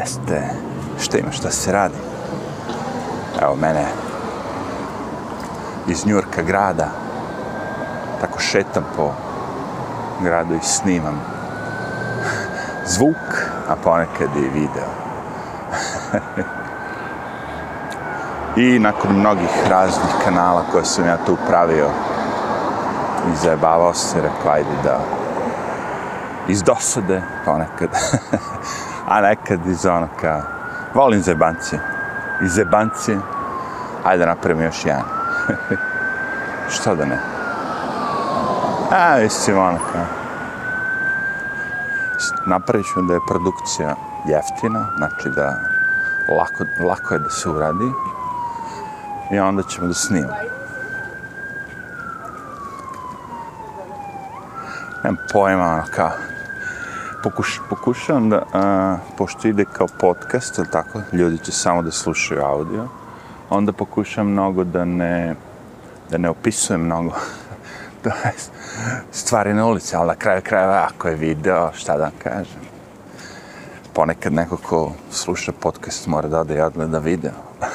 Beste, šta ima, šta se radi? Evo mene iz Njurka grada, tako šetam po gradu i snimam zvuk, a ponekad i video. I nakon mnogih raznih kanala koje sam ja tu pravio i zajebavao se, rekao, ajde da iz dosade ponekad, a nekad iz ono kao, volim zebancije, iz zebancije, ajde napravim još jedan. Šta da ne? A, mislim, ono kao, napravit ću da je produkcija jeftina, znači da lako, lako je da se uradi i onda ćemo da snimamo. Nemam pojma, ono kao, pokuš, pokušavam da, a, pošto ide kao podcast, ili tako, ljudi će samo da slušaju audio, onda pokušam mnogo da ne, da ne opisujem mnogo to je stvari na ulici, ali na kraju krajeva, ako je video, šta da vam kažem. Ponekad neko ko sluša podcast mora da ode i odgleda video.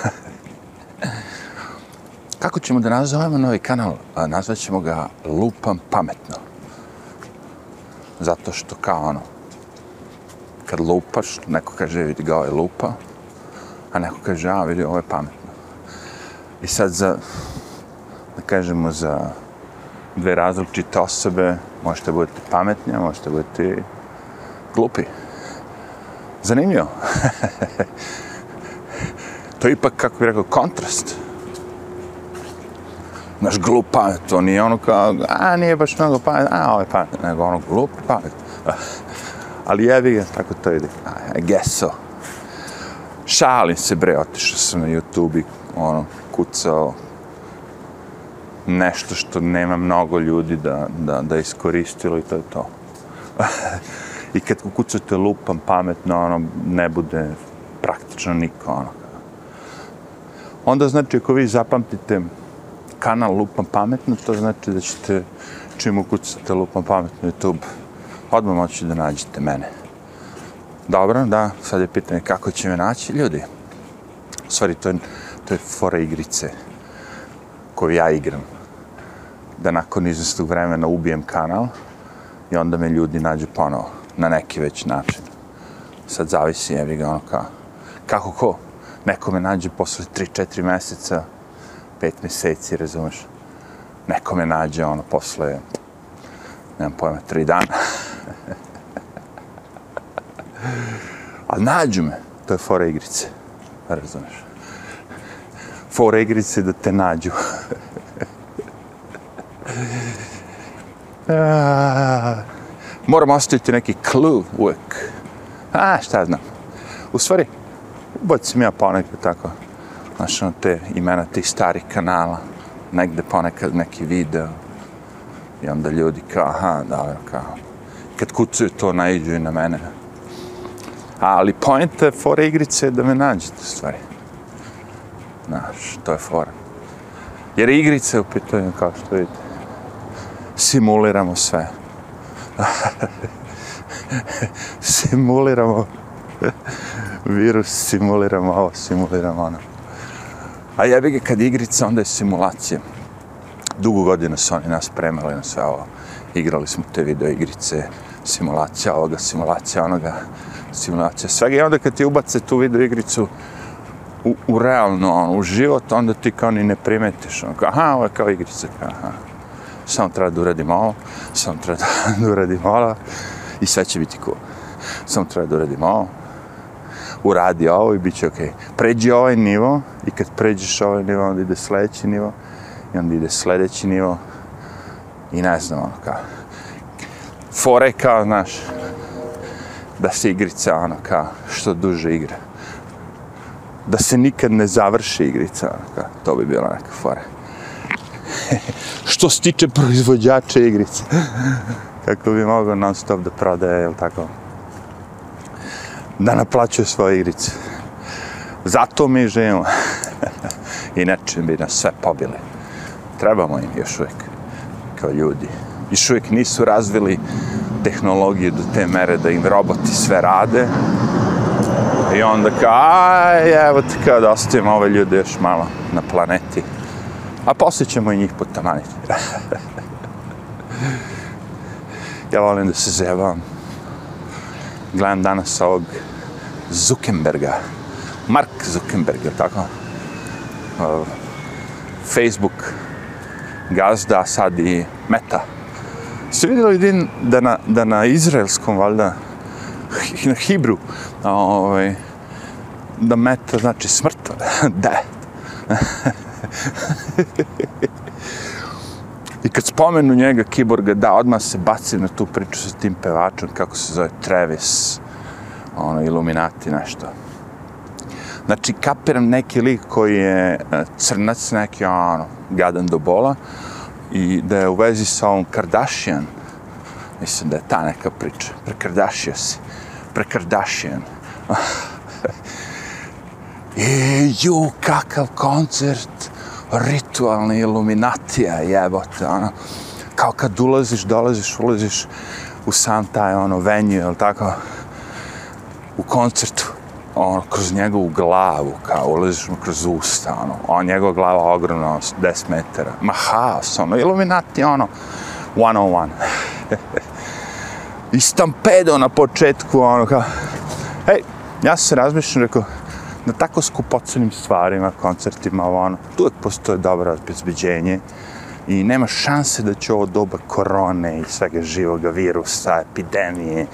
Kako ćemo da nazovemo novi kanal? Nazvat ćemo ga Lupam pametno. Zato što kao ono, kad lupaš, neko kaže vidi ga ovaj lupa, a neko kaže a vidi ovo je pametno. I sad za, da kažemo za dve različite osobe, možete budete pametni, a možete budete glupi. Zanimljivo. to je ipak, kako bih rekao, kontrast. Znaš, glup pamet, to nije ono kao, a, nije baš mnogo pamet, a, ovo je pamet, nego ono, glup pamet. Ali jevi ga, tako to ide. I guess so. Šalim se, bre, otišao sam na YouTube i, ono, kucao nešto što nema mnogo ljudi da, da, da iskoristilo i to je to. I kad ukucate lupam pametno, ono, ne bude praktično niko, ono. Onda znači, ako vi zapamtite kanal Lupam pametno, to znači da ćete, čim ukucate Lupam pametno YouTube, odmah moći da nađete mene. Dobro, da, sad je pitanje kako će me naći ljudi. U stvari, to je, to je fora igrice koju ja igram. Da nakon izvestog vremena ubijem kanal i onda me ljudi nađu ponovo na neki već način. Sad zavisi, jevi ga ono kao, kako ko? Neko me nađe posle 3-4 meseca, 5 meseci, razumeš? Neko me nađe ono posle, nemam pojma, 3 dana. A nađu me, to je fora igrice, pa razumeš? Fora igrice da te nađu. A, ah. moram ostaviti neki clue uvek. A, šta znam. U stvari, ubacim ja ponekad tako, znaš, ono, te imena tih starih kanala, negde ponekad neki video, i onda ljudi kao, aha, dobro, kao, kad kucaju to, najđu i na mene. Ali pojenta fora igrice je da me nađete, stvari. Znaš, to je fora. Jer igrice u pitanju, kao što vidite, simuliramo sve. simuliramo virus, simuliramo ovo, simuliramo ono. A jebi ga kad igrica, onda je simulacija. Dugo godina su oni nas premali na sve ovo. Igrali smo te video igrice, simulacija ovoga, simulacija onoga, simulacija svega. I onda kad ti ubace tu video igricu u, u realno, ono, u život, onda ti kao ni ne primetiš. Ono, kao, aha, ovo je kao igrica. Aha samo treba da uradim ovo, samo treba da uradim ovo i sve će biti cool. Samo treba da uradim ovo, uradi ovo i bit će okej. Okay. Pređi ovaj nivo i kad pređeš ovaj nivo, onda ide sljedeći nivo i onda ide sljedeći nivo i ne znam ono kao. Fore kao, znaš, da se igrica, ono kao, što duže igra. Da se nikad ne završi igrica, ono kao, to bi bila neka fora. što se tiče proizvođača igrice. Kako bi mogao non stop da prodaje, jel tako? Da naplaćuje svoje igrice. Zato mi živimo. Inače bi nas sve pobile. Trebamo im još uvijek, kao ljudi. Još uvijek nisu razvili tehnologiju do te mere da im roboti sve rade. I onda kao, aj, evo te kao da ostavimo ove ljude još malo na planeti. A poslije ćemo i njih potamaniti. ja volim da se zevam. Gledam danas ovog Zuckerberga. Mark Zuckerberg, je tako? Uh, Facebook gazda, sad i Meta. Ste vidjeli din da na, da na izraelskom, valjda, na Hibru, ovaj, da Meta znači smrt, da. I kad spomenu njega, Kiborga, da, odmah se baci na tu priču sa tim pevačom, kako se zove Travis, ono, Illuminati, nešto. Znači, kapiram neki lik koji je eh, crnac, neki, ono, gadan do bola, i da je u vezi sa ovom Kardashian, mislim da je ta neka priča, prekardašio se, prekardašijan. I e, ju, kakav koncert, ritualni iluminatija, jebote, ono, kao kad ulaziš, dolaziš, ulaziš u sam taj, ono, venue, ili tako, u koncertu, ono, kroz njegovu glavu, kao, ulaziš mu kroz usta, ono, on, njegova glava ogromna, ono, 10 metara, ma haos, ono, iluminati, ono, one on one. I stampedo na početku, ono, kao, hej, ja se razmišljam, rekao, na tako skupocenim stvarima, koncertima, ono, tu uvijek postoje dobro obezbeđenje i nema šanse da će ovo doba korone i svega živoga virusa, epidemije,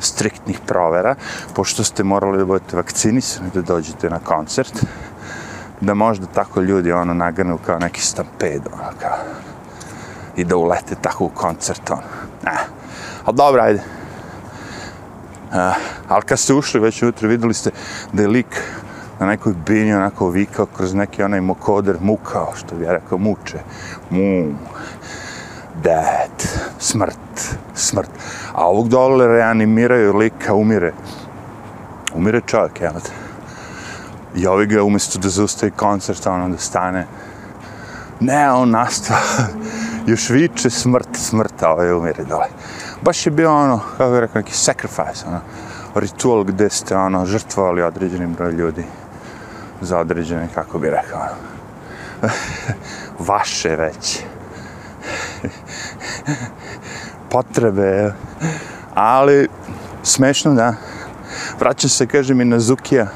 striktnih provera, pošto ste morali da budete vakcinisani da dođete na koncert, da možda tako ljudi ono nagrnu kao neki stampedo, ono kao, i da ulete tako u koncert, ono. Eh. Ali dobro, ajde. Uh, ali kad ste ušli već unutra, videli ste da je lik na nekoj bini onako vikao kroz neki onaj mokoder mukao, što bi ja rekao, muče. Mu, dead, smrt, smrt. A ovog dole reanimiraju lika, umire. Umire čovjek, jel te. I ovi ga umjesto da zaustavi koncert, ono da stane. Ne, on nastava. Još viče smrt, smrt, a ovaj umire dole. Baš je bio ono, kako bih rekao, neki sacrifice, ono, ritual gde ste ono, žrtvovali određenim broj ljudi za određene, kako bi rekao, vaše već potrebe, ali smešno da. Vraćam se, kaže mi, na Zukija.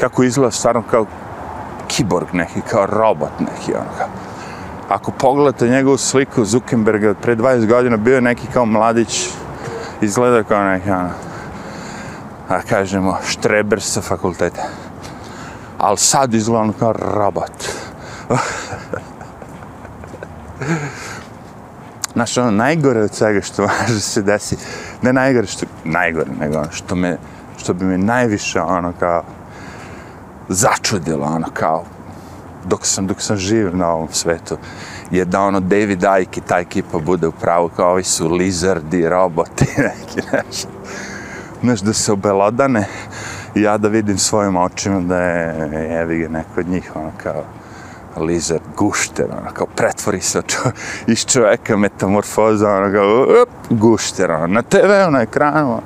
Kako izgleda stvarno kao kiborg neki, kao robot neki, ono kao. Ako pogledate njegovu sliku Zuckerberga od pre 20 godina, bio je neki kao mladić, izgleda kao neki, ono, a kažemo, štreber sa fakulteta ali sad izgledam kao rabat. Znaš, ono, najgore od svega što može se desi, ne najgore, što, najgore, nego ono, što, me, što bi me najviše, ono, kao, začudilo, ono, kao, dok sam, dok sam živ na ovom svetu, je da, ono, David Icke i ta ekipa bude u pravu, kao, ovi su lizardi, roboti, neki, nešto. Znaš, da se obelodane, ja da vidim svojim očima da je jevi ga neko od njih ono kao lizard, gušter, ono kao pretvori se čo, iz čoveka metamorfoza, ono kao up, gušter, ono, na TV, na ono, ekranu, ono.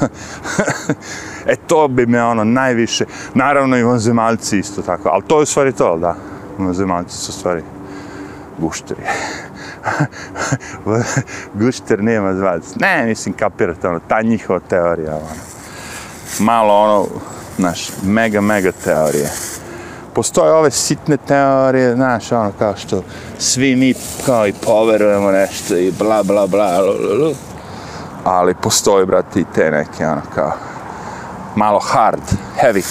e to bi me ono najviše, naravno i vanzemaljci isto tako, ali to je u stvari to, da, vanzemaljci su u stvari gušteri. gušter nema zvac. Ne, mislim, kapirate, ono, ta njihova teorija, ono malo ono, znaš, mega, mega teorije. Postoje ove sitne teorije, znaš, ono kao što svi mi kao i poverujemo nešto i bla, bla, bla, lululu. ali postoje, brati, i te neke, ono kao, malo hard, heavy.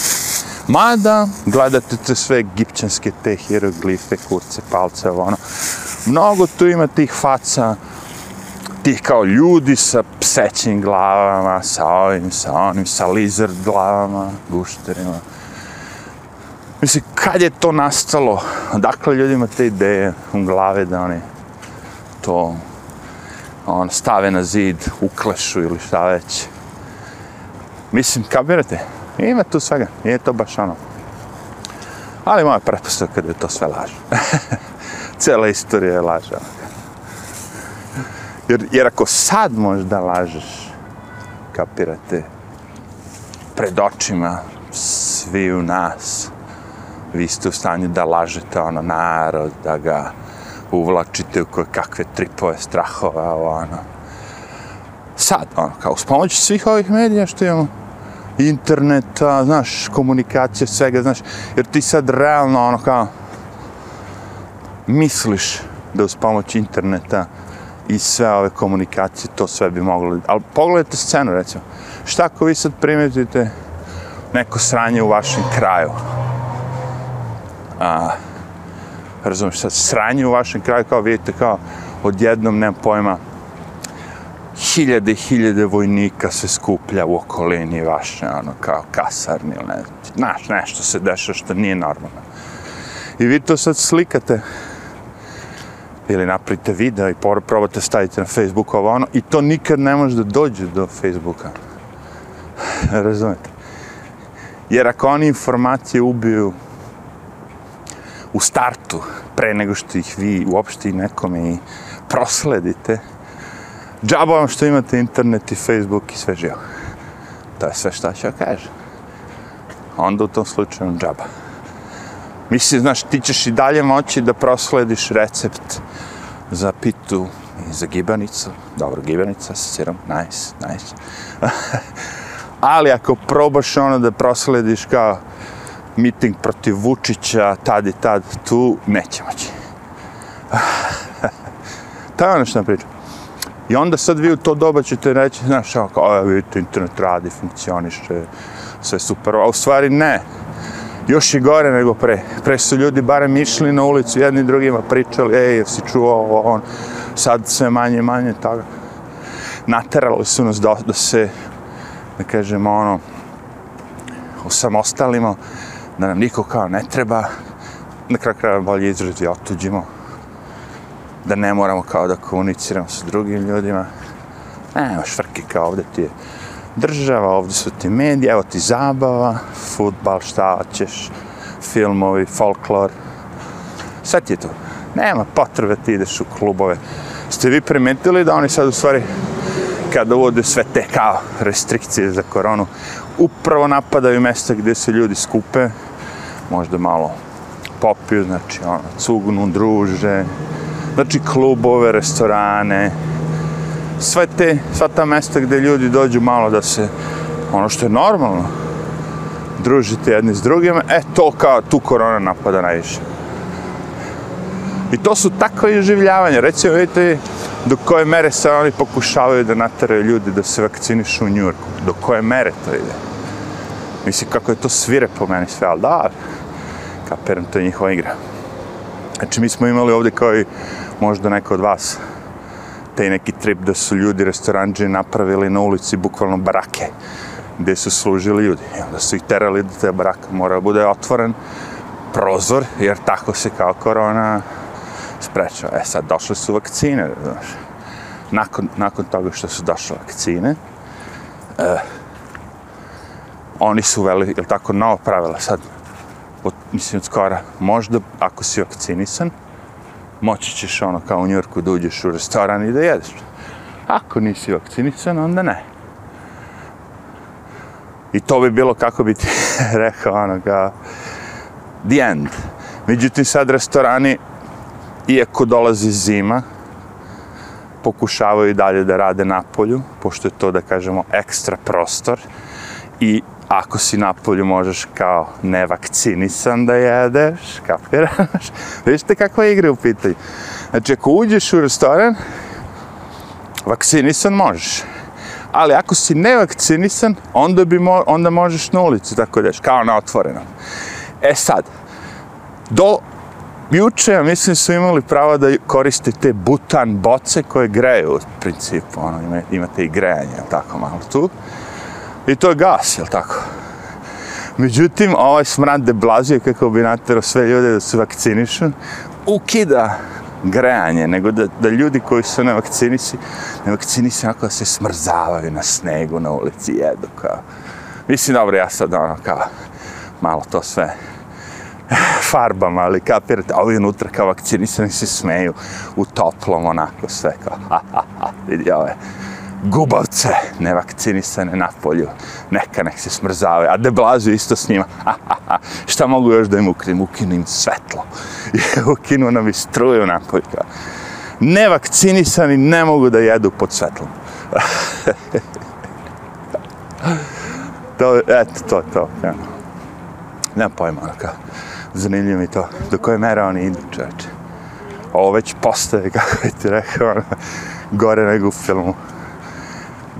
Mada, gledate te sve egipćanske te hieroglife, kurce, palce, ono, mnogo tu ima tih faca, tih kao ljudi sa psećim glavama, sa ovim, sa onim, sa lizard glavama, gušterima. Mislim, kad je to nastalo? Dakle, ljudima te ideje u glave da oni to on, stave na zid, uklešu ili šta već. Mislim, kabirate? Ima tu svega, nije to baš ono. Ali moja pretpostavka da je to sve laž. Cijela istorija je laža. Ono. Jer, jer ako sad možda lažeš, kapirate, pred očima svi u nas. Vi ste u stanju da lažete ono narod, da ga uvlačite u koje kakve tripove strahova, ono. Sad, ono, kao s pomoću svih ovih medija što imamo, interneta, znaš, komunikacije, svega, znaš, jer ti sad realno, ono, kao, misliš da uz pomoć interneta i sve ove komunikacije, to sve bi moglo, ali pogledajte scenu, recimo, šta ako vi sad primetite neko sranje u vašem kraju, a, razumiješ, sad sranje u vašem kraju, kao vidite, kao odjednom, nema pojma, hiljade i hiljade vojnika se skuplja u okolini vaše, ono, kao kasarni ili ne znam, znaš, nešto se dešava što nije normalno. I vi to sad slikate, ili napravite video i probate stavite na Facebook ovo ono, i to nikad ne može da dođe do Facebooka. Razumete? Jer ako oni informacije ubiju u startu, pre nego što ih vi uopšte i nekome i prosledite, džaba vam što imate internet i Facebook i sve živo. To je sve što ću ja kažem. Onda u tom slučaju džaba. Mislim, znaš, ti ćeš i dalje moći da proslediš recept za pitu i za gibanicu. Dobro, gibanica sa sirom, nice, nice. Ali ako probaš ono da proslediš kao miting protiv Vučića, tad i tad, tu neće moći. to je ono što nam pričam. I onda sad vi u to doba ćete reći, znaš, kao, ovaj, vidite, internet radi, funkcioniše, sve super. A u stvari ne. Još i gore nego pre. Pre su ljudi barem išli na ulicu, jedni drugima pričali, ej, jesi čuo ovo, on, sad sve manje manje toga. Naterali su nas da, da se, da kažemo, ono, osamostalimo, da nam niko kao ne treba, na kraju kraja bolje izrazi otuđimo, da ne moramo kao da komuniciramo sa drugim ljudima. Nema švrke kao ovde ti je država, ovde su ti medije, evo ti zabava, futbal, šta ćeš, filmovi, folklor. Sve ti je to. Nema potrebe ti ideš u klubove. Ste vi primetili da oni sad u stvari kada uvode sve te kao restrikcije za koronu, upravo napadaju mjesta gdje se ljudi skupe, možda malo popiju, znači ono, cugnu, druže, znači klubove, restorane, sve te, sva ta mesta gdje ljudi dođu malo da se, ono što je normalno, družite jedni s drugima, e to kao tu korona napada najviše. I to su takve iživljavanja. Recimo, vidite, do koje mere se oni pokušavaju da nataraju ljudi da se vakcinišu u Njurku. Do koje mere to ide. Mislim, kako je to svire po meni sve, ali da, kapiram, to je njihova igra. Znači, mi smo imali ovdje kao i možda neko od vas, taj neki trip da su ljudi, restoranđe napravili na ulici bukvalno barake gdje su služili ljudi. I onda su ih terali da te baraka mora bude otvoren prozor, jer tako se kao korona sprečava. E sad, došle su vakcine, znaš. Nakon, nakon toga što su došle vakcine, eh, oni su uveli, ili tako, novo pravila sad, od, mislim, od skora, možda, ako si vakcinisan, moći ćeš ono kao u Njorku da uđeš u restoran i da jedeš. Ako nisi vakcinisan, onda ne. I to bi bilo, kako bi ti rekao, ono kao, the end. Međutim, sad restorani, iako dolazi zima, pokušavaju dalje da rade na polju, pošto je to, da kažemo, ekstra prostor i ako si na polju možeš kao nevakcinisan da jedeš, kapiraš? Vidite kakva igra u pitanju. Znači, ako uđeš u restoran, vakcinisan možeš. Ali ako si nevakcinisan, onda, bi mo onda možeš na ulici, tako da kao na otvorenom. E sad, do juče, ja mislim, su imali pravo da koriste te butan boce koje greju, u principu, ono, imate i grejanje, tako malo tu. I to je gas, jel tako? Međutim, ovaj smrad deblazije, kako bi natero sve ljude da se vakcinišu, ukida grejanje, nego da, da ljudi koji su na vakcinisi, na vakcinisi, onako da se smrzavaju na snegu, na ulici, jedu, kao. Mislim, dobro, ja sad, ono, kao, malo to sve farbama, ali kapirate, a ovi unutra kao vakcinisani se smeju u toplom, onako sve, kao, ha, ha, ha, vidi ove gubavce, nevakcinisane na polju, neka nek se smrzave, a deblazu isto s njima, ha, ha, ha. šta mogu još da im ukrim? ukinu im svetlo, ukinu nam i struju na polju, nevakcinisani ne mogu da jedu pod svetlom. to, eto, to, to, ja. Nemam pojma, ono kao, zanimljivo mi to, do koje mere oni idu, čoveče. Ovo već postaje, kako bi ti rekao, ono, gore nego u filmu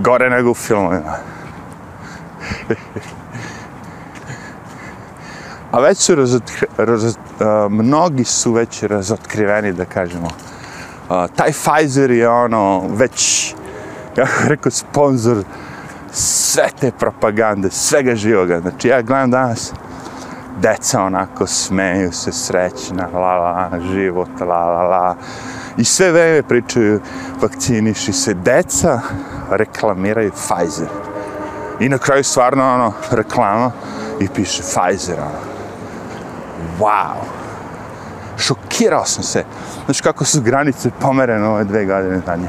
gore nego u filmovima. A već su razotkri, raz, uh, mnogi su već razotkriveni, da kažemo. Uh, taj Pfizer je ono, već, kako rekao, sponsor sve te propagande, svega živoga. Znači, ja gledam danas, deca onako smeju se srećna, la la, život, la la la. I sve vreme pričaju, vakciniši se deca, reklamiraju Pfizer. I na kraju stvarno ono, reklama i piše Pfizer, ono. Wow! Šokirao sam se. Znaš kako su granice pomerene ove dve godine zadnje.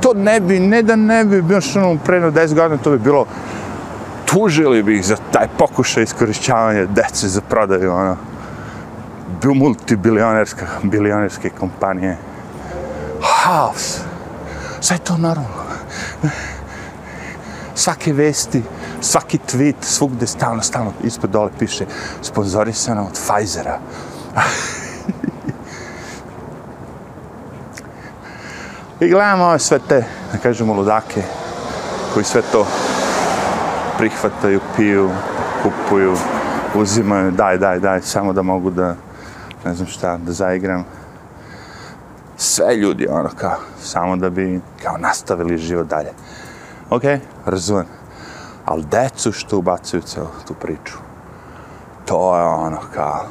To ne bi, ne da ne bi bilo što ono predno 10 godina, to bi bilo tužili bi ih za taj pokušaj iskorišćavanja dece za prodaju, ono. Bio multibilionerska, bilionerske kompanije. Haos. Sve je to normalno svake vesti, svaki tweet, svugde stalno, stalno ispod dole piše sponzorisano od Pfizera. I gledamo ove sve te, da kažemo, ludake, koji sve to prihvataju, piju, kupuju, uzimaju, daj, daj, daj, samo da mogu da, ne znam šta, da zaigram. Sve ljudi, ono, kao, samo da bi, kao, nastavili život dalje. Ok, razumem. Ali decu što ubacuju celu tu priču, to je ono kao...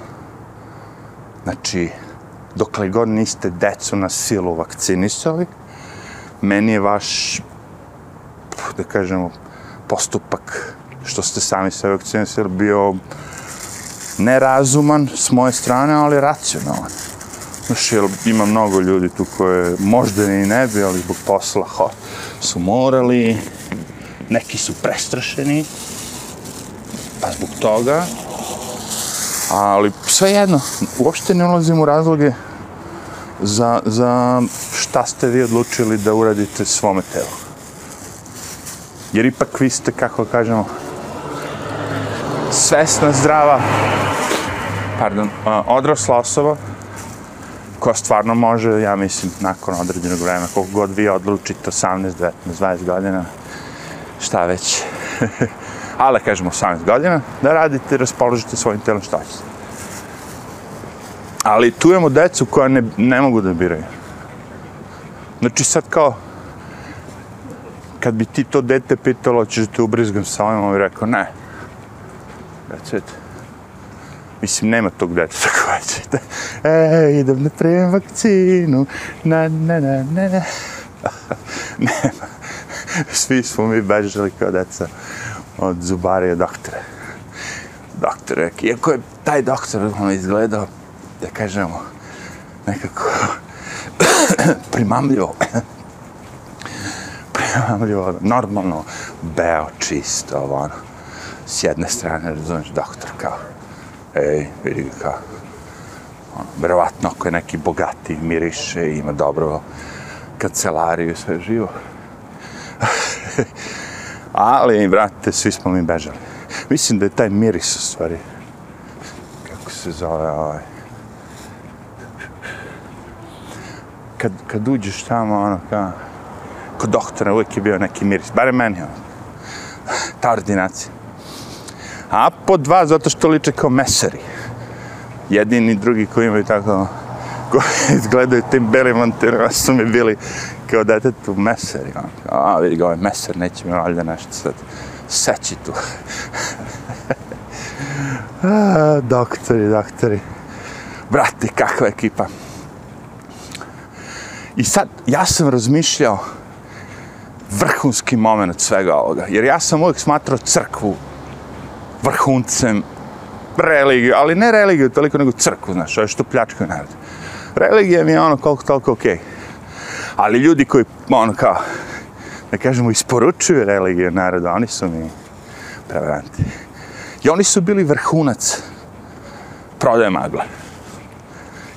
Znači, dokle god niste decu na silu vakcinisali, meni je vaš, da kažemo, postupak što ste sami se vakcinisali bio nerazuman s moje strane, ali racionalan. Znači, ima mnogo ljudi tu koje možda i ne bi, ali zbog posla ho, su morali, neki su prestrašeni, pa zbog toga, ali sve jedno, uopšte ne ulazim u razloge za, za šta ste vi odlučili da uradite svome telu. Jer ipak vi ste, kako kažemo, svesna, zdrava, pardon, odrasla osoba, koja stvarno može, ja mislim, nakon određenog vremena, koliko god vi odlučite, 18, 19, 20 godina, šta već, ali kažemo 18 godina, da radite, raspoložite svojim telom šta ćete. Ali tu imamo decu koja ne, ne mogu da biraju. Znači sad kao, kad bi ti to dete pitalo, ćeš da te ubrizgam sa ovim, on bi rekao, ne. That's it. Mislim, nema tog deteta koja e, idem da primim vakcinu, na, na, na, na, na. nema. Svi smo mi bežali kao deca od zubarije doktore. Doktore, iako je taj doktor on izgledao, da kažemo, nekako primamljivo. primamljivo, normalno, beo, čisto, ono, s jedne strane, razumiješ, doktor kao, ej, vidi ga kao, ono, verovatno ako je neki bogati, miriše, ima dobro kancelariju, sve živo. Ali, brate, svi smo mi bežali. Mislim da je taj miris u stvari, kako se zove, ovaj, kad, kad uđeš tamo, ono, kao, kod doktora uvijek je bio neki miris, bare meni, ono, ta ordinacija. A po dva, zato što liče kao meseri. Jedini i drugi koji imaju tako, koji izgledaju tim belim antenama, su mi bili kao detetu meseri. On, A, vidi ga, ovaj meser, neće mi valjda nešto sad seći tu. A, doktori, doktori. Brati, kakva ekipa. I sad, ja sam razmišljao vrhunski moment svega ovoga. Jer ja sam uvijek smatrao crkvu vrhuncem religiju, ali ne religiju toliko nego crkvu, znaš, ovo što pljačkaju narod. Religija mi je ono koliko toliko okej. Okay. Ali ljudi koji, ono kao, da kažemo, isporučuju religiju narodu, oni su mi prevaranti. I oni su bili vrhunac prodaje magle.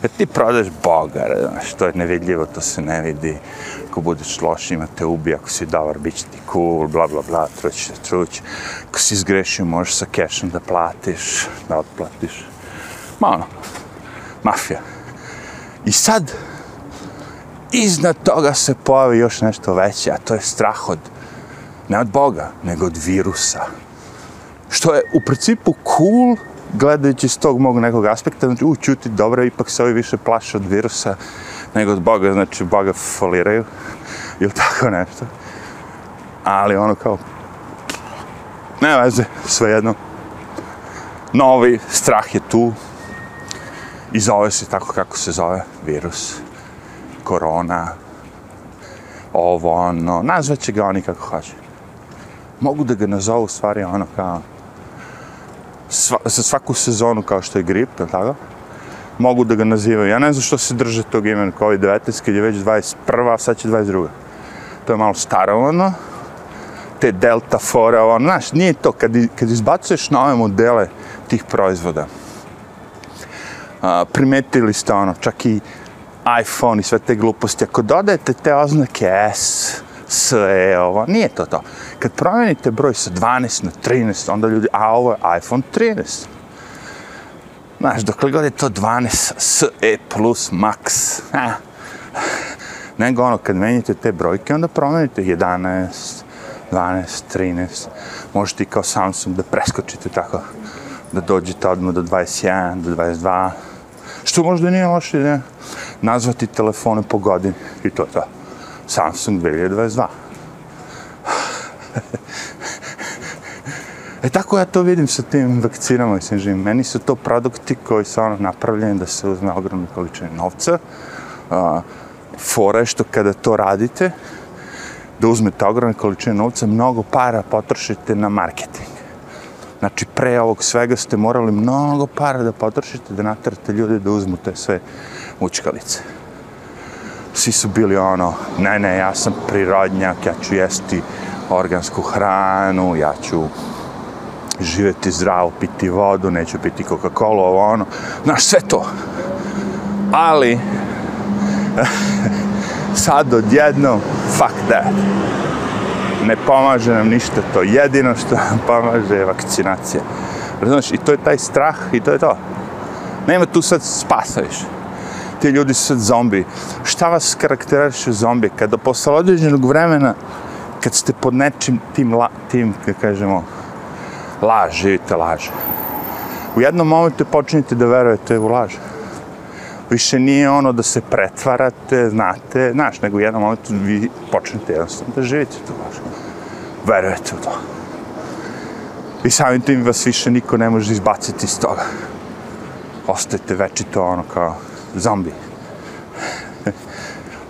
Jer ti prodaš Boga, znaš, to je nevidljivo, to se ne vidi. Ako budeš loš, ima te ubi, ako si dobar, bit će ti cool, bla, bla, bla, truć, truć. Ako si izgrešio, možeš sa cashom da platiš, da otplatiš. Ma ono, mafija. I sad, iznad toga se pojavi još nešto veće, a to je strah od, ne od Boga, nego od virusa. Što je u principu cool, gledajući s tog mog nekog aspekta, znači, u, čuti, dobro, ipak se ovi više plaše od virusa nego od Boga, znači, Boga foliraju, ili tako nešto. Ali ono kao, ne veze, svejedno. Novi strah je tu i zove se tako kako se zove virus, korona, ovo, ono, nazvaće ga oni kako hoće. Mogu da ga nazovu stvari ono kao, sva, za svaku sezonu kao što je grip, tako? Mogu da ga nazivaju. Ja ne znam što se drže tog imena COVID-19, kad je već 21. a sad će 22. To je malo staro ono. Te delta fora, ono, znaš, nije to, kad, kad izbacuješ nove modele tih proizvoda, a, primetili ste ono, čak i iPhone i sve te gluposti, ako dodajete te oznake S, S, E, ovo, nije to to kad promenite broj sa 12 na 13, onda ljudi, a ovo je iPhone 13. Znaš, dok god je to 12 SE plus max, ha. nego ono, kad menjate te brojke, onda promenite 11, 12, 13. Možete i kao Samsung da preskočite tako, da dođete odmah do 21, do 22. Što možda nije loše da Nazvati telefone po godini i to je to. Samsung 2022 e tako ja to vidim sa tim vakcinama i svim živim. Meni su to produkti koji su ono napravljeni da se uzme ogromne količine novca. A, fora je što kada to radite, da uzmete ogromne količine novca, mnogo para potrošite na marketing. Znači, pre ovog svega ste morali mnogo para da potrošite, da natrate ljude da uzmu te sve učkalice. Svi su bili ono, ne, ne, ja sam prirodnjak, ja ću jesti organsku hranu, ja ću živeti zdravo, piti vodu, neću piti Coca-Cola, ovo ono. Znaš, sve to. Ali, sad odjedno, fuck that. Ne pomaže nam ništa to. Jedino što nam pomaže je vakcinacija. Razumiješ, i to je taj strah i to je to. Nema tu sad spasa više. Ti ljudi su sad zombi. Šta vas karakteriše zombi? Kada posle određenog vremena kad ste pod nečim tim, la, tim kako kažemo, laž, živite laž. U jednom momentu počinjete da verujete u laž. Više nije ono da se pretvarate, znate, znaš, nego u jednom momentu vi počnete jednostavno da živite tu laž. Verujete u to. I samim tim vas više niko ne može izbaciti iz toga. Ostajete večito ono kao zombi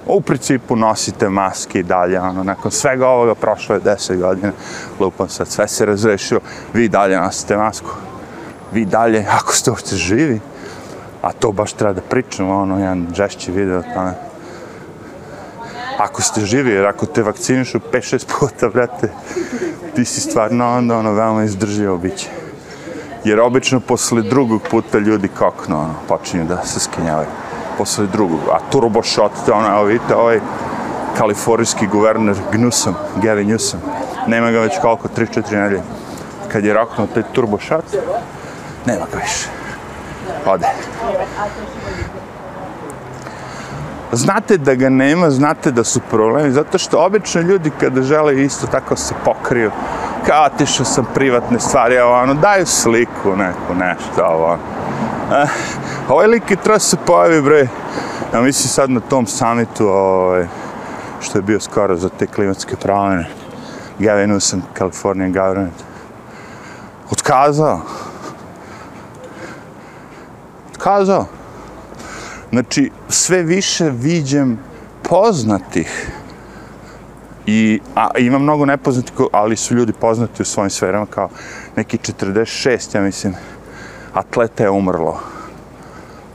u principu nosite maske i dalje, ono, nakon svega ovoga prošlo je deset godina, lupam sad, sve se razrešilo, vi dalje nosite masku, vi dalje, ako ste uopće živi, a to baš treba da pričamo, ono, jedan žešći video tamo, ako ste živi, jer ako te vakcinišu 5-6 puta, brate, ti si stvarno onda, ono, veoma izdrživo biće. Jer obično posle drugog puta ljudi kokno, ono, počinju da se skenjavaju posle drugog. A turbo shot, to ono, evo vidite, ovaj kalifornijski guverner Gnusom, Gavin Newsom, nema ga već koliko, 3-4 nedelje. Kad je raknuo taj turbo shot, nema ga više. Ode. Znate da ga nema, znate da su problemi, zato što obično ljudi kada žele isto tako se pokriju, kao otišao sam privatne stvari, ovo ono, daju sliku neku, nešto, ovo ono ovaj lik je treba se pojavi, bre, ja mislim sad na tom samitu, ovaj, što je bio skoro za te klimatske promjene, Gavin Newsom, Californian government, otkazao. Otkazao. Znači, sve više viđem poznatih I a, ima mnogo nepoznatih, ali su ljudi poznati u svojim sferama kao neki 46, ja mislim, atleta je umrlo.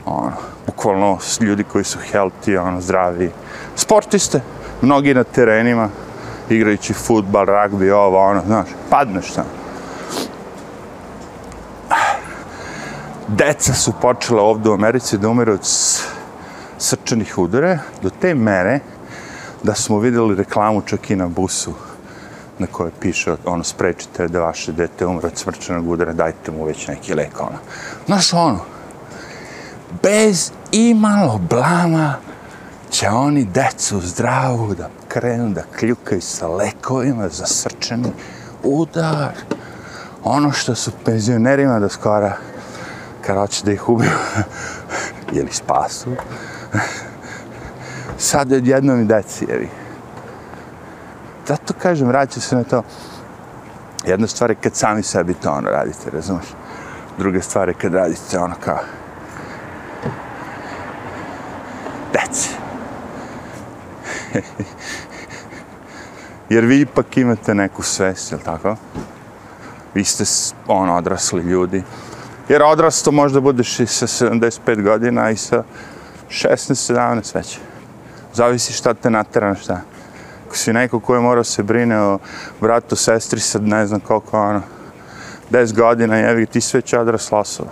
Ono, bukvalno ljudi koji su healthy, ono, zdravi. Sportiste, mnogi na terenima, igrajući futbal, ragbi, ovo, ono, znaš, padneš tamo. Deca su počela ovdje u Americi da umiru od srčanih udare, do te mere da smo videli reklamu čak i na busu na kojoj piše, ono, sprečite da vaše dete umre od srčanog udara, dajte mu već neki lek, ono. Znaš, ono, bez imalo blama će oni decu zdravu da krenu da kljukaju sa lekovima za srčani udar. Ono što su penzionerima do skora, kad hoće da ih ubiju, ili spasu, sad je odjednom i deci, jevi. Zato kažem, vraća se na to. Jedna stvar je kad sami sebi to ono radite, razumiješ? Druga stvar je kad radite ono kao deci. Jer vi ipak imate neku svest, jel tako? Vi ste ono, odrasli ljudi. Jer odrasto možda budeš i sa 75 godina i sa 16-17 već. Zavisi šta te natera šta. Ako si neko koji mora se brine o bratu, sestri sa ne znam koliko ono, 10 godina, jevi, ti sve već odrasla osoba.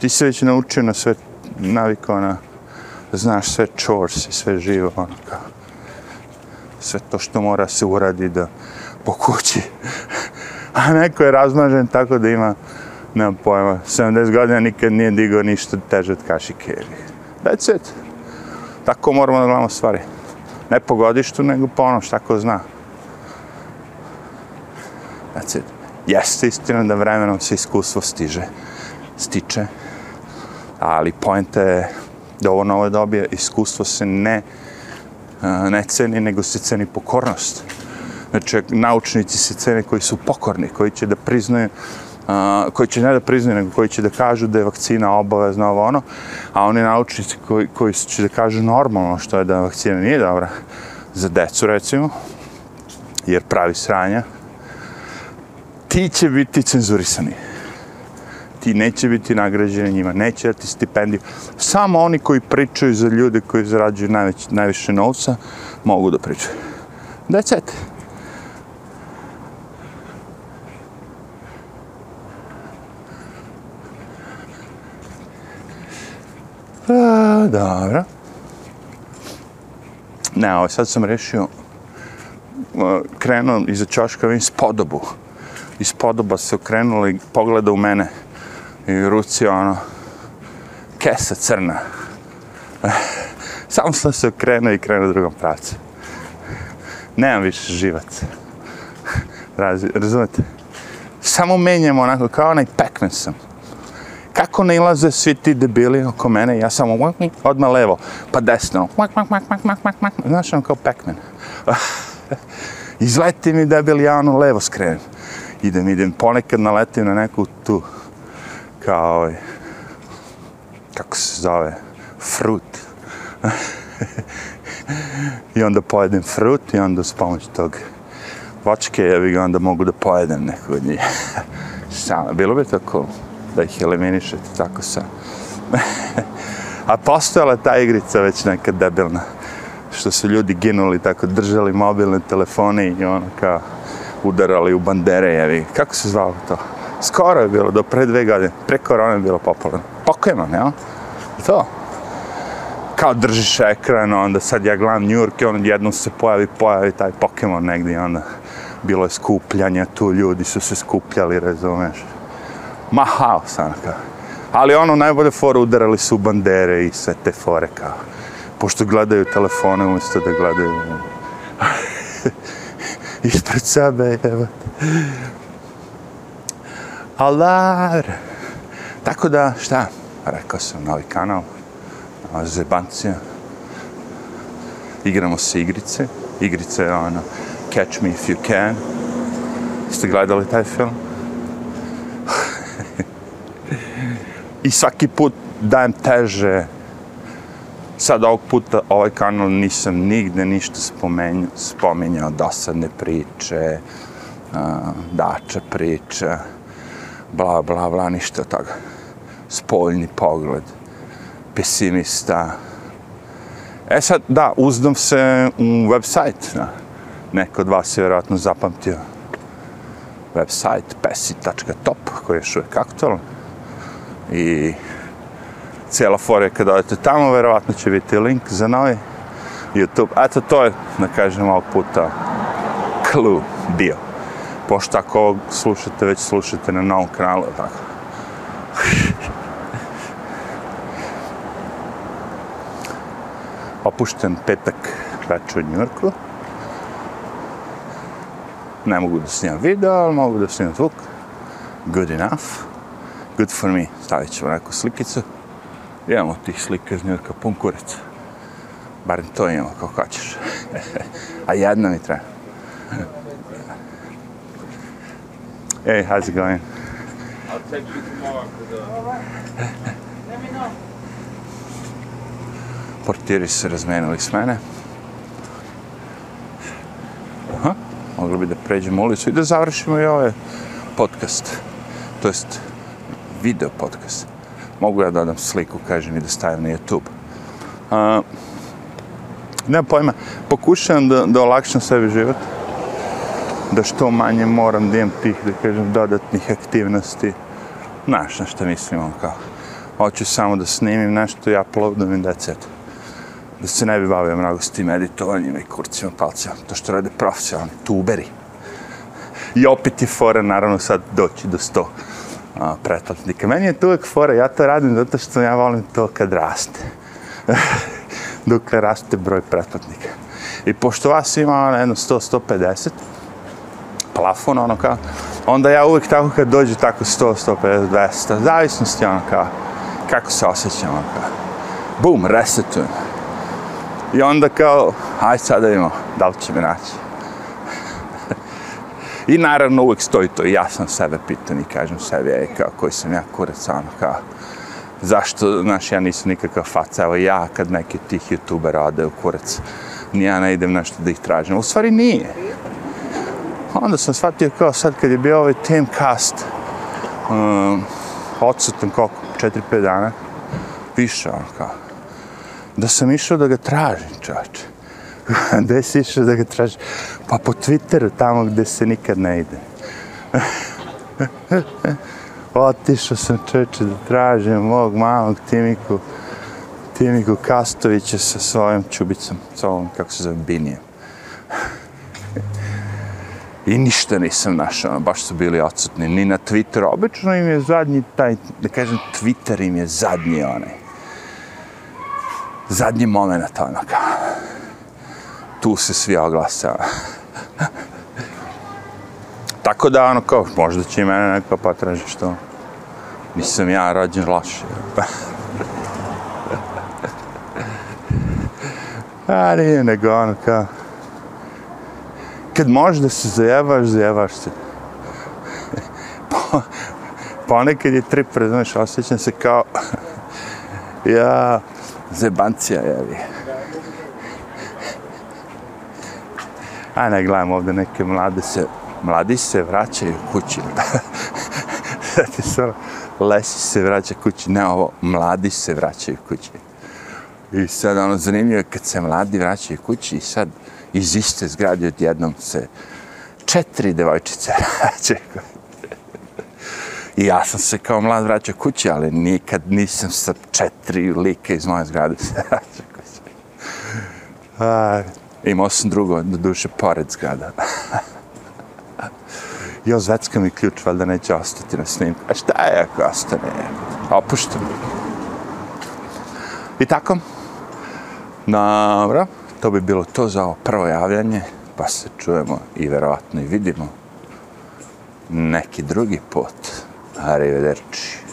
Ti se već naučio na sve navikao na znaš sve chores i sve živo, ono kao. Sve to što mora se uradi da po kući. A neko je razmažen tako da ima, nemam pojma, 70 godina nikad nije digao ništa teže od kašike. That's it. Tako moramo da gledamo stvari. Ne po godištu, nego po ono šta ko zna. That's it. Jeste istina da vremenom se iskustvo stiže, stiče, ali pojenta je da ovo novo dobije iskustvo se ne, ne ceni, nego se ceni pokornost. Znači, naučnici se cene koji su pokorni, koji će da priznaju Uh, koji će ne da priznaju, nego koji će da kažu da je vakcina obavezna ovo ono, a oni naučnici koji, koji će da kažu normalno što je da vakcina nije dobra za decu, recimo, jer pravi sranja, ti će biti cenzurisani ti neće biti nagrađeni njima, neće dati stipendiju. Samo oni koji pričaju za ljude koji zarađuju najveć, najviše novca, mogu da pričaju. That's it. A, dobro. Ne, ovo sad sam rešio, krenuo iza čoška, vidim spodobu. Iz podoba se okrenula i pogleda u mene i u ruci ono, kesa crna. Samo sam se okrenuo i krenuo u drugom pravcu. Nemam više živac. Razi, razumete? Samo menjamo onako kao onaj pac sam. Kako ne ilaze svi ti debili oko mene, ja samo odmah levo, pa desno. Mak mak mak mak mak Znaš ono kao pac Izleti mi debil, ja ono levo skrenem. Idem, idem, ponekad naletim na neku tu kao ovaj, kako se zove, frut. I onda pojedem frut i onda s pomoć tog vačke, ja bih onda mogu da pojedem nekog od njih. Samo, bilo bi to cool da ih eliminišete tako sa. A postojala ta igrica već nekad debilna, što su ljudi ginuli tako, držali mobilne telefone i ono kao udarali u bandere, jevi. Kako se zvalo to? Skoro je bilo, do pre dve godine. Pre korona je bilo popularno. Pokemon, jel? To. Kao držiš ekran, onda sad ja gledam New York i on jednom se pojavi, pojavi taj Pokemon negdje, onda bilo je skupljanje, tu ljudi su se skupljali, razumeš. Ma haos, ono kao. Ali ono, najbolje fore udarali su bandere i sve te fore, kao. Pošto gledaju telefone umjesto da gledaju ono. ispred sebe, evo. Alar! Tako da, šta? Rekao sam, novi kanal, nova zebancija. Igramo se igrice. Igrice, ono, Catch Me If You Can. Ste gledali taj film? I svaki put dajem teže. Sad ovog puta ovaj kanal nisam nigde ništa spomenjao, spominjao dosadne priče, uh, dača priča bla, bla, bla, ništa od toga. Spoljni pogled, pesimista. E sad, da, uzdam se u website, da. Neko od vas je vjerojatno zapamtio website pesi.top koji je još uvijek aktualan. I cijela fora je kada odete tamo, verovatno će biti link za novi YouTube. Eto, to je, da kažem, ovog puta clue bio. Pošto ako ovog slušate, već slušate na novom kanalu, tako. Opušten petak večer u Njurku. Ne mogu da snimam video, ali mogu da snimam zvuk. Good enough. Good for me. Stavit ćemo neku slikicu. Imamo tih slika iz Njurka pun kurac. Barem to imamo, kako hoćeš. A jedna mi treba hey, how's it going? I'll text you tomorrow for the. Let me know. Portiri su se razmenili s mene. Aha, mogli bi da pređemo ulicu i da završimo i ovaj podcast. To jest, video podcast. Mogu ja da dodam sliku, kažem, i da stavim na YouTube. A, nema pojma, pokušavam da, da olakšam sebi život. Da što manje moram da imam tih, da kažem, dodatnih aktivnosti. Znaš na što mislim, on kao. Hoću samo da snimim nešto i uploadam i that's it da se ne bi bavio mnogo s tim editovanjima i kurcima, palcima, to što rade profesionalni tuberi. I opet je fora, naravno, sad doći do sto a, pretplatnika. Meni je to uvek fora, ja to radim zato što ja volim to kad raste. Dok raste broj pretplatnika. I pošto vas ima ono, jedno 100-150, plafon, ono kao, onda ja uvijek tako kad dođu tako 100, 150, 200, zavisnosti ono kao, kako se osjećam, ono kao, bum, resetujem. I onda kao, aj sad da vidimo, da li će me naći. I naravno uvijek stoji to i ja sam sebe pitan i kažem sebi, ej, kao, koji sam ja kurac, ono, kao, zašto, znaš, ja nisam nikakav faca, evo ja kad neki tih youtubera ode u kurac, ni ja ne idem nešto da ih tražim. U stvari nije. Onda sam shvatio kao sad kad je bio ovaj Timcast, um, odsutan koliko, 4-5 dana, više, ono, kao, da sam išao da ga tražim, čovječe. Gde si išao da ga tražim? Pa po Twitteru, tamo gde se nikad ne ide. Otišao sam čovječe da tražim mog malog Timiku, Timiku Kastovića sa svojom čubicom, sa ovom, kako se zove, Binijem. I ništa nisam našao, baš su bili odsutni, ni na Twitteru. Obično im je zadnji taj, da kažem, Twitter im je zadnji onaj zadnji moment, ono kao. Tu se svi oglasa. Tako da, ono kao, možda će i mene neko potraži što nisam ja rođen loše. A nije nego ono kao, kad možeš da se zajevaš, zajevaš se. Po, ponekad je trip, razumeš, osjećam se kao, ja, zebancija, jevi. A ne, gledam ovde neke mlade se, mladi se vraćaju kući. Sada samo, lesi se vraća kući, ne ovo, mladi se vraćaju kući. I sad ono zanimljivo je kad se mladi vraćaju kući i sad iz iste zgrade odjednom se četiri devojčice rađe. I ja sam se kao mlad vraćao kući, ali nikad nisam sa četiri like iz moje zgrade se vraćao kući. A, imao sam drugo, do duše, pored zgrada. Jo, zvecka mi ključ, valjda neće ostati na snimku. A šta je ako ostane? Opuštam. I tako. Dobro, to bi bilo to za ovo prvo javljanje, pa se čujemo i verovatno i vidimo neki drugi put. Arrivederci.